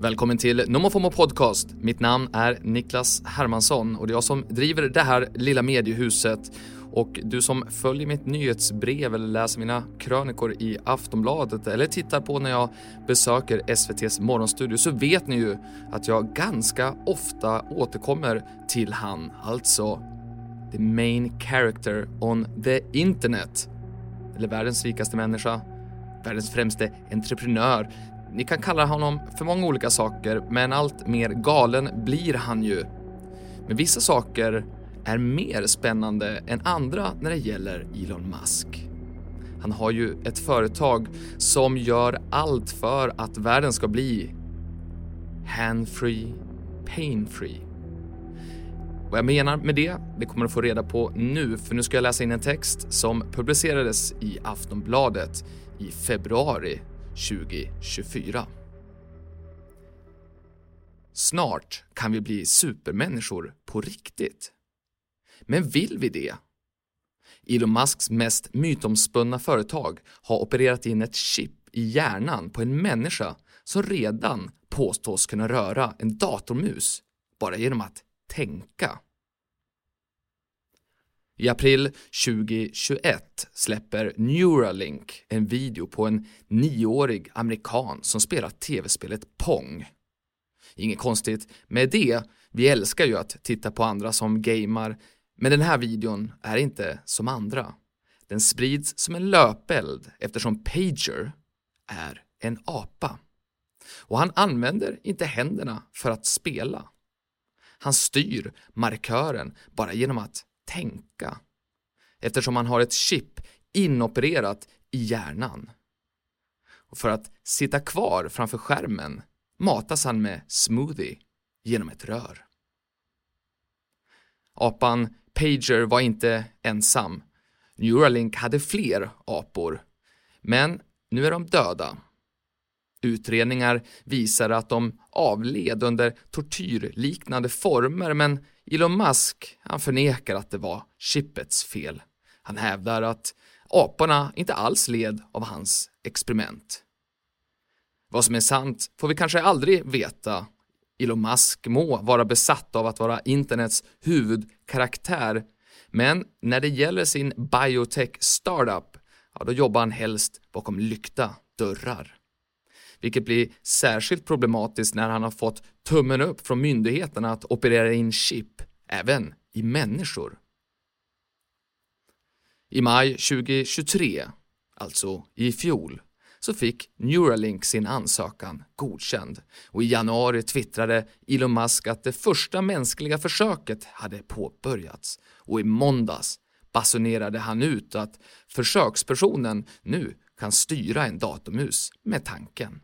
Välkommen till NomoFomo Podcast. Mitt namn är Niklas Hermansson och det är jag som driver det här lilla mediehuset. Och du som följer mitt nyhetsbrev eller läser mina krönikor i Aftonbladet eller tittar på när jag besöker SVTs morgonstudio så vet ni ju att jag ganska ofta återkommer till han, alltså the main character on the internet. Eller världens rikaste människa, världens främste entreprenör, ni kan kalla honom för många olika saker, men allt mer galen blir han ju. Men vissa saker är mer spännande än andra när det gäller Elon Musk. Han har ju ett företag som gör allt för att världen ska bli Handfree, painfree. Vad jag menar med det, det kommer du få reda på nu, för nu ska jag läsa in en text som publicerades i Aftonbladet i februari 2024. Snart kan vi bli supermänniskor på riktigt. Men vill vi det? Elon Musks mest mytomspunna företag har opererat in ett chip i hjärnan på en människa som redan påstås kunna röra en datormus bara genom att tänka. I april 2021 släpper Neuralink en video på en nioårig amerikan som spelar tv-spelet Pong. Inget konstigt med det, vi älskar ju att titta på andra som gamar, men den här videon är inte som andra. Den sprids som en löpeld eftersom Pager är en apa. Och han använder inte händerna för att spela. Han styr markören bara genom att tänka eftersom han har ett chip inopererat i hjärnan. Och för att sitta kvar framför skärmen matas han med smoothie genom ett rör. Apan Pager var inte ensam. Neuralink hade fler apor, men nu är de döda. Utredningar visar att de avled under tortyrliknande former men Elon Musk han förnekar att det var chippets fel. Han hävdar att aporna inte alls led av hans experiment. Vad som är sant får vi kanske aldrig veta. Elon Musk må vara besatt av att vara internets huvudkaraktär, men när det gäller sin biotech startup, ja, då jobbar han helst bakom lyckta dörrar. Vilket blir särskilt problematiskt när han har fått tummen upp från myndigheterna att operera in chip även i människor. I maj 2023, alltså i fjol, så fick Neuralink sin ansökan godkänd och i januari twittrade Elon Musk att det första mänskliga försöket hade påbörjats och i måndags basunerade han ut att försökspersonen nu kan styra en datormus med tanken.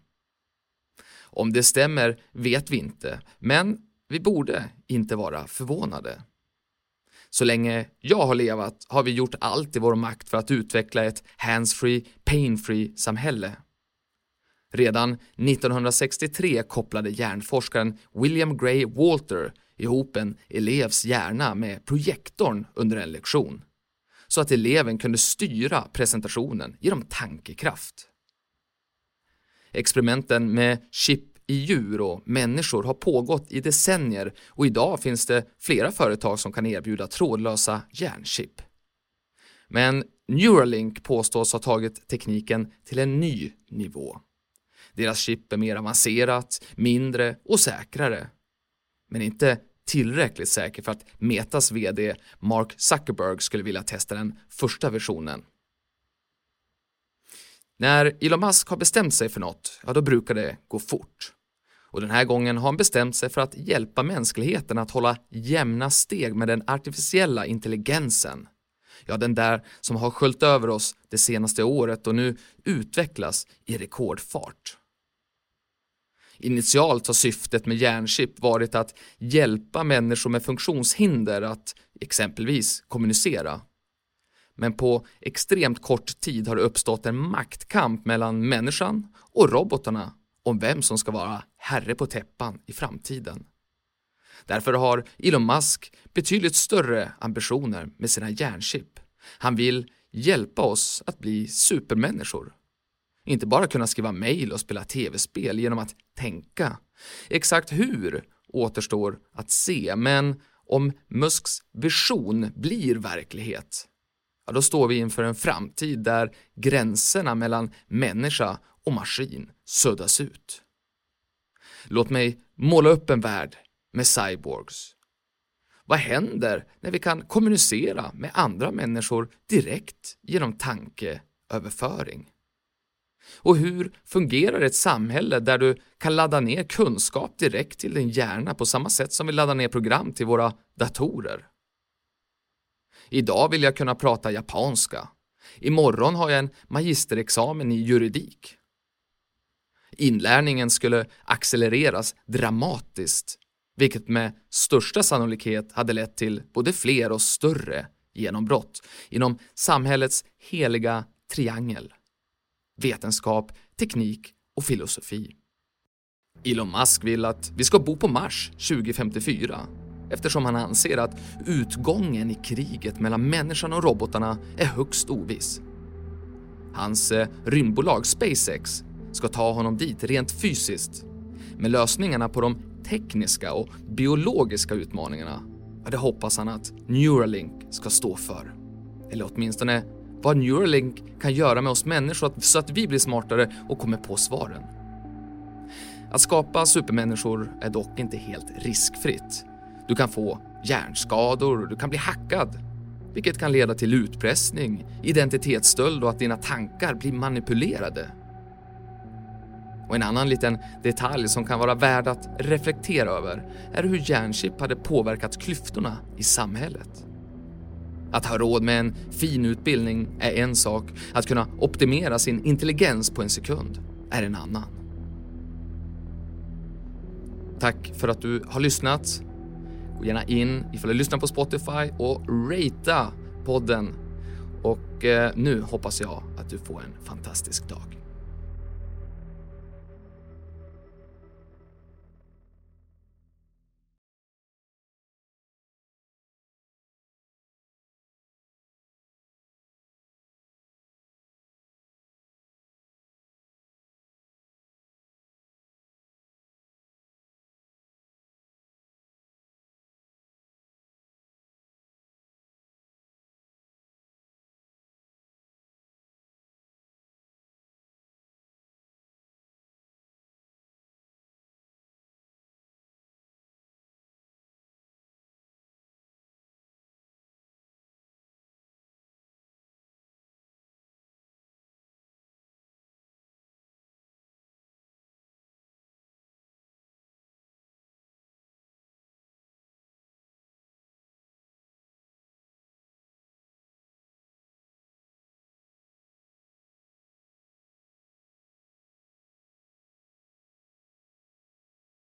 Om det stämmer vet vi inte, men vi borde inte vara förvånade. Så länge jag har levat har vi gjort allt i vår makt för att utveckla ett hands-free, pain-free samhälle. Redan 1963 kopplade hjärnforskaren William Gray Walter ihop en elevs hjärna med projektorn under en lektion så att eleven kunde styra presentationen genom tankekraft. Experimenten med chip i djur och människor har pågått i decennier och idag finns det flera företag som kan erbjuda trådlösa hjärnchip. Men Neuralink påstås ha tagit tekniken till en ny nivå. Deras chip är mer avancerat, mindre och säkrare. Men inte tillräckligt säker för att Metas VD Mark Zuckerberg skulle vilja testa den första versionen. När Elon Musk har bestämt sig för något, ja då brukar det gå fort. Och den här gången har han bestämt sig för att hjälpa mänskligheten att hålla jämna steg med den artificiella intelligensen. Ja, den där som har sköljt över oss det senaste året och nu utvecklas i rekordfart. Initialt har syftet med hjärnchip varit att hjälpa människor med funktionshinder att exempelvis kommunicera. Men på extremt kort tid har det uppstått en maktkamp mellan människan och robotarna om vem som ska vara herre på täppan i framtiden. Därför har Elon Musk betydligt större ambitioner med sina hjärnchip. Han vill hjälpa oss att bli supermänniskor. Inte bara kunna skriva mejl och spela tv-spel genom att tänka. Exakt hur återstår att se, men om Musks vision blir verklighet, ja, då står vi inför en framtid där gränserna mellan människa och maskin suddas ut. Låt mig måla upp en värld med cyborgs. Vad händer när vi kan kommunicera med andra människor direkt genom tankeöverföring? Och hur fungerar ett samhälle där du kan ladda ner kunskap direkt till din hjärna på samma sätt som vi laddar ner program till våra datorer? Idag vill jag kunna prata japanska. Imorgon har jag en magisterexamen i juridik. Inlärningen skulle accelereras dramatiskt, vilket med största sannolikhet hade lett till både fler och större genombrott inom samhällets heliga triangel vetenskap, teknik och filosofi. Elon Musk vill att vi ska bo på Mars 2054 eftersom han anser att utgången i kriget mellan människan och robotarna är högst oviss. Hans eh, rymdbolag SpaceX ska ta honom dit rent fysiskt. Men lösningarna på de tekniska och biologiska utmaningarna, det hoppas han att Neuralink ska stå för. Eller åtminstone vad Neuralink kan göra med oss människor så att vi blir smartare och kommer på svaren. Att skapa supermänniskor är dock inte helt riskfritt. Du kan få hjärnskador, du kan bli hackad, vilket kan leda till utpressning, identitetsstöld och att dina tankar blir manipulerade. Och en annan liten detalj som kan vara värd att reflektera över är hur hjärnchip hade påverkat klyftorna i samhället. Att ha råd med en fin utbildning är en sak, att kunna optimera sin intelligens på en sekund är en annan. Tack för att du har lyssnat. Gå gärna in ifall du lyssnar på Spotify och ratea podden. Och eh, nu hoppas jag att du får en fantastisk dag.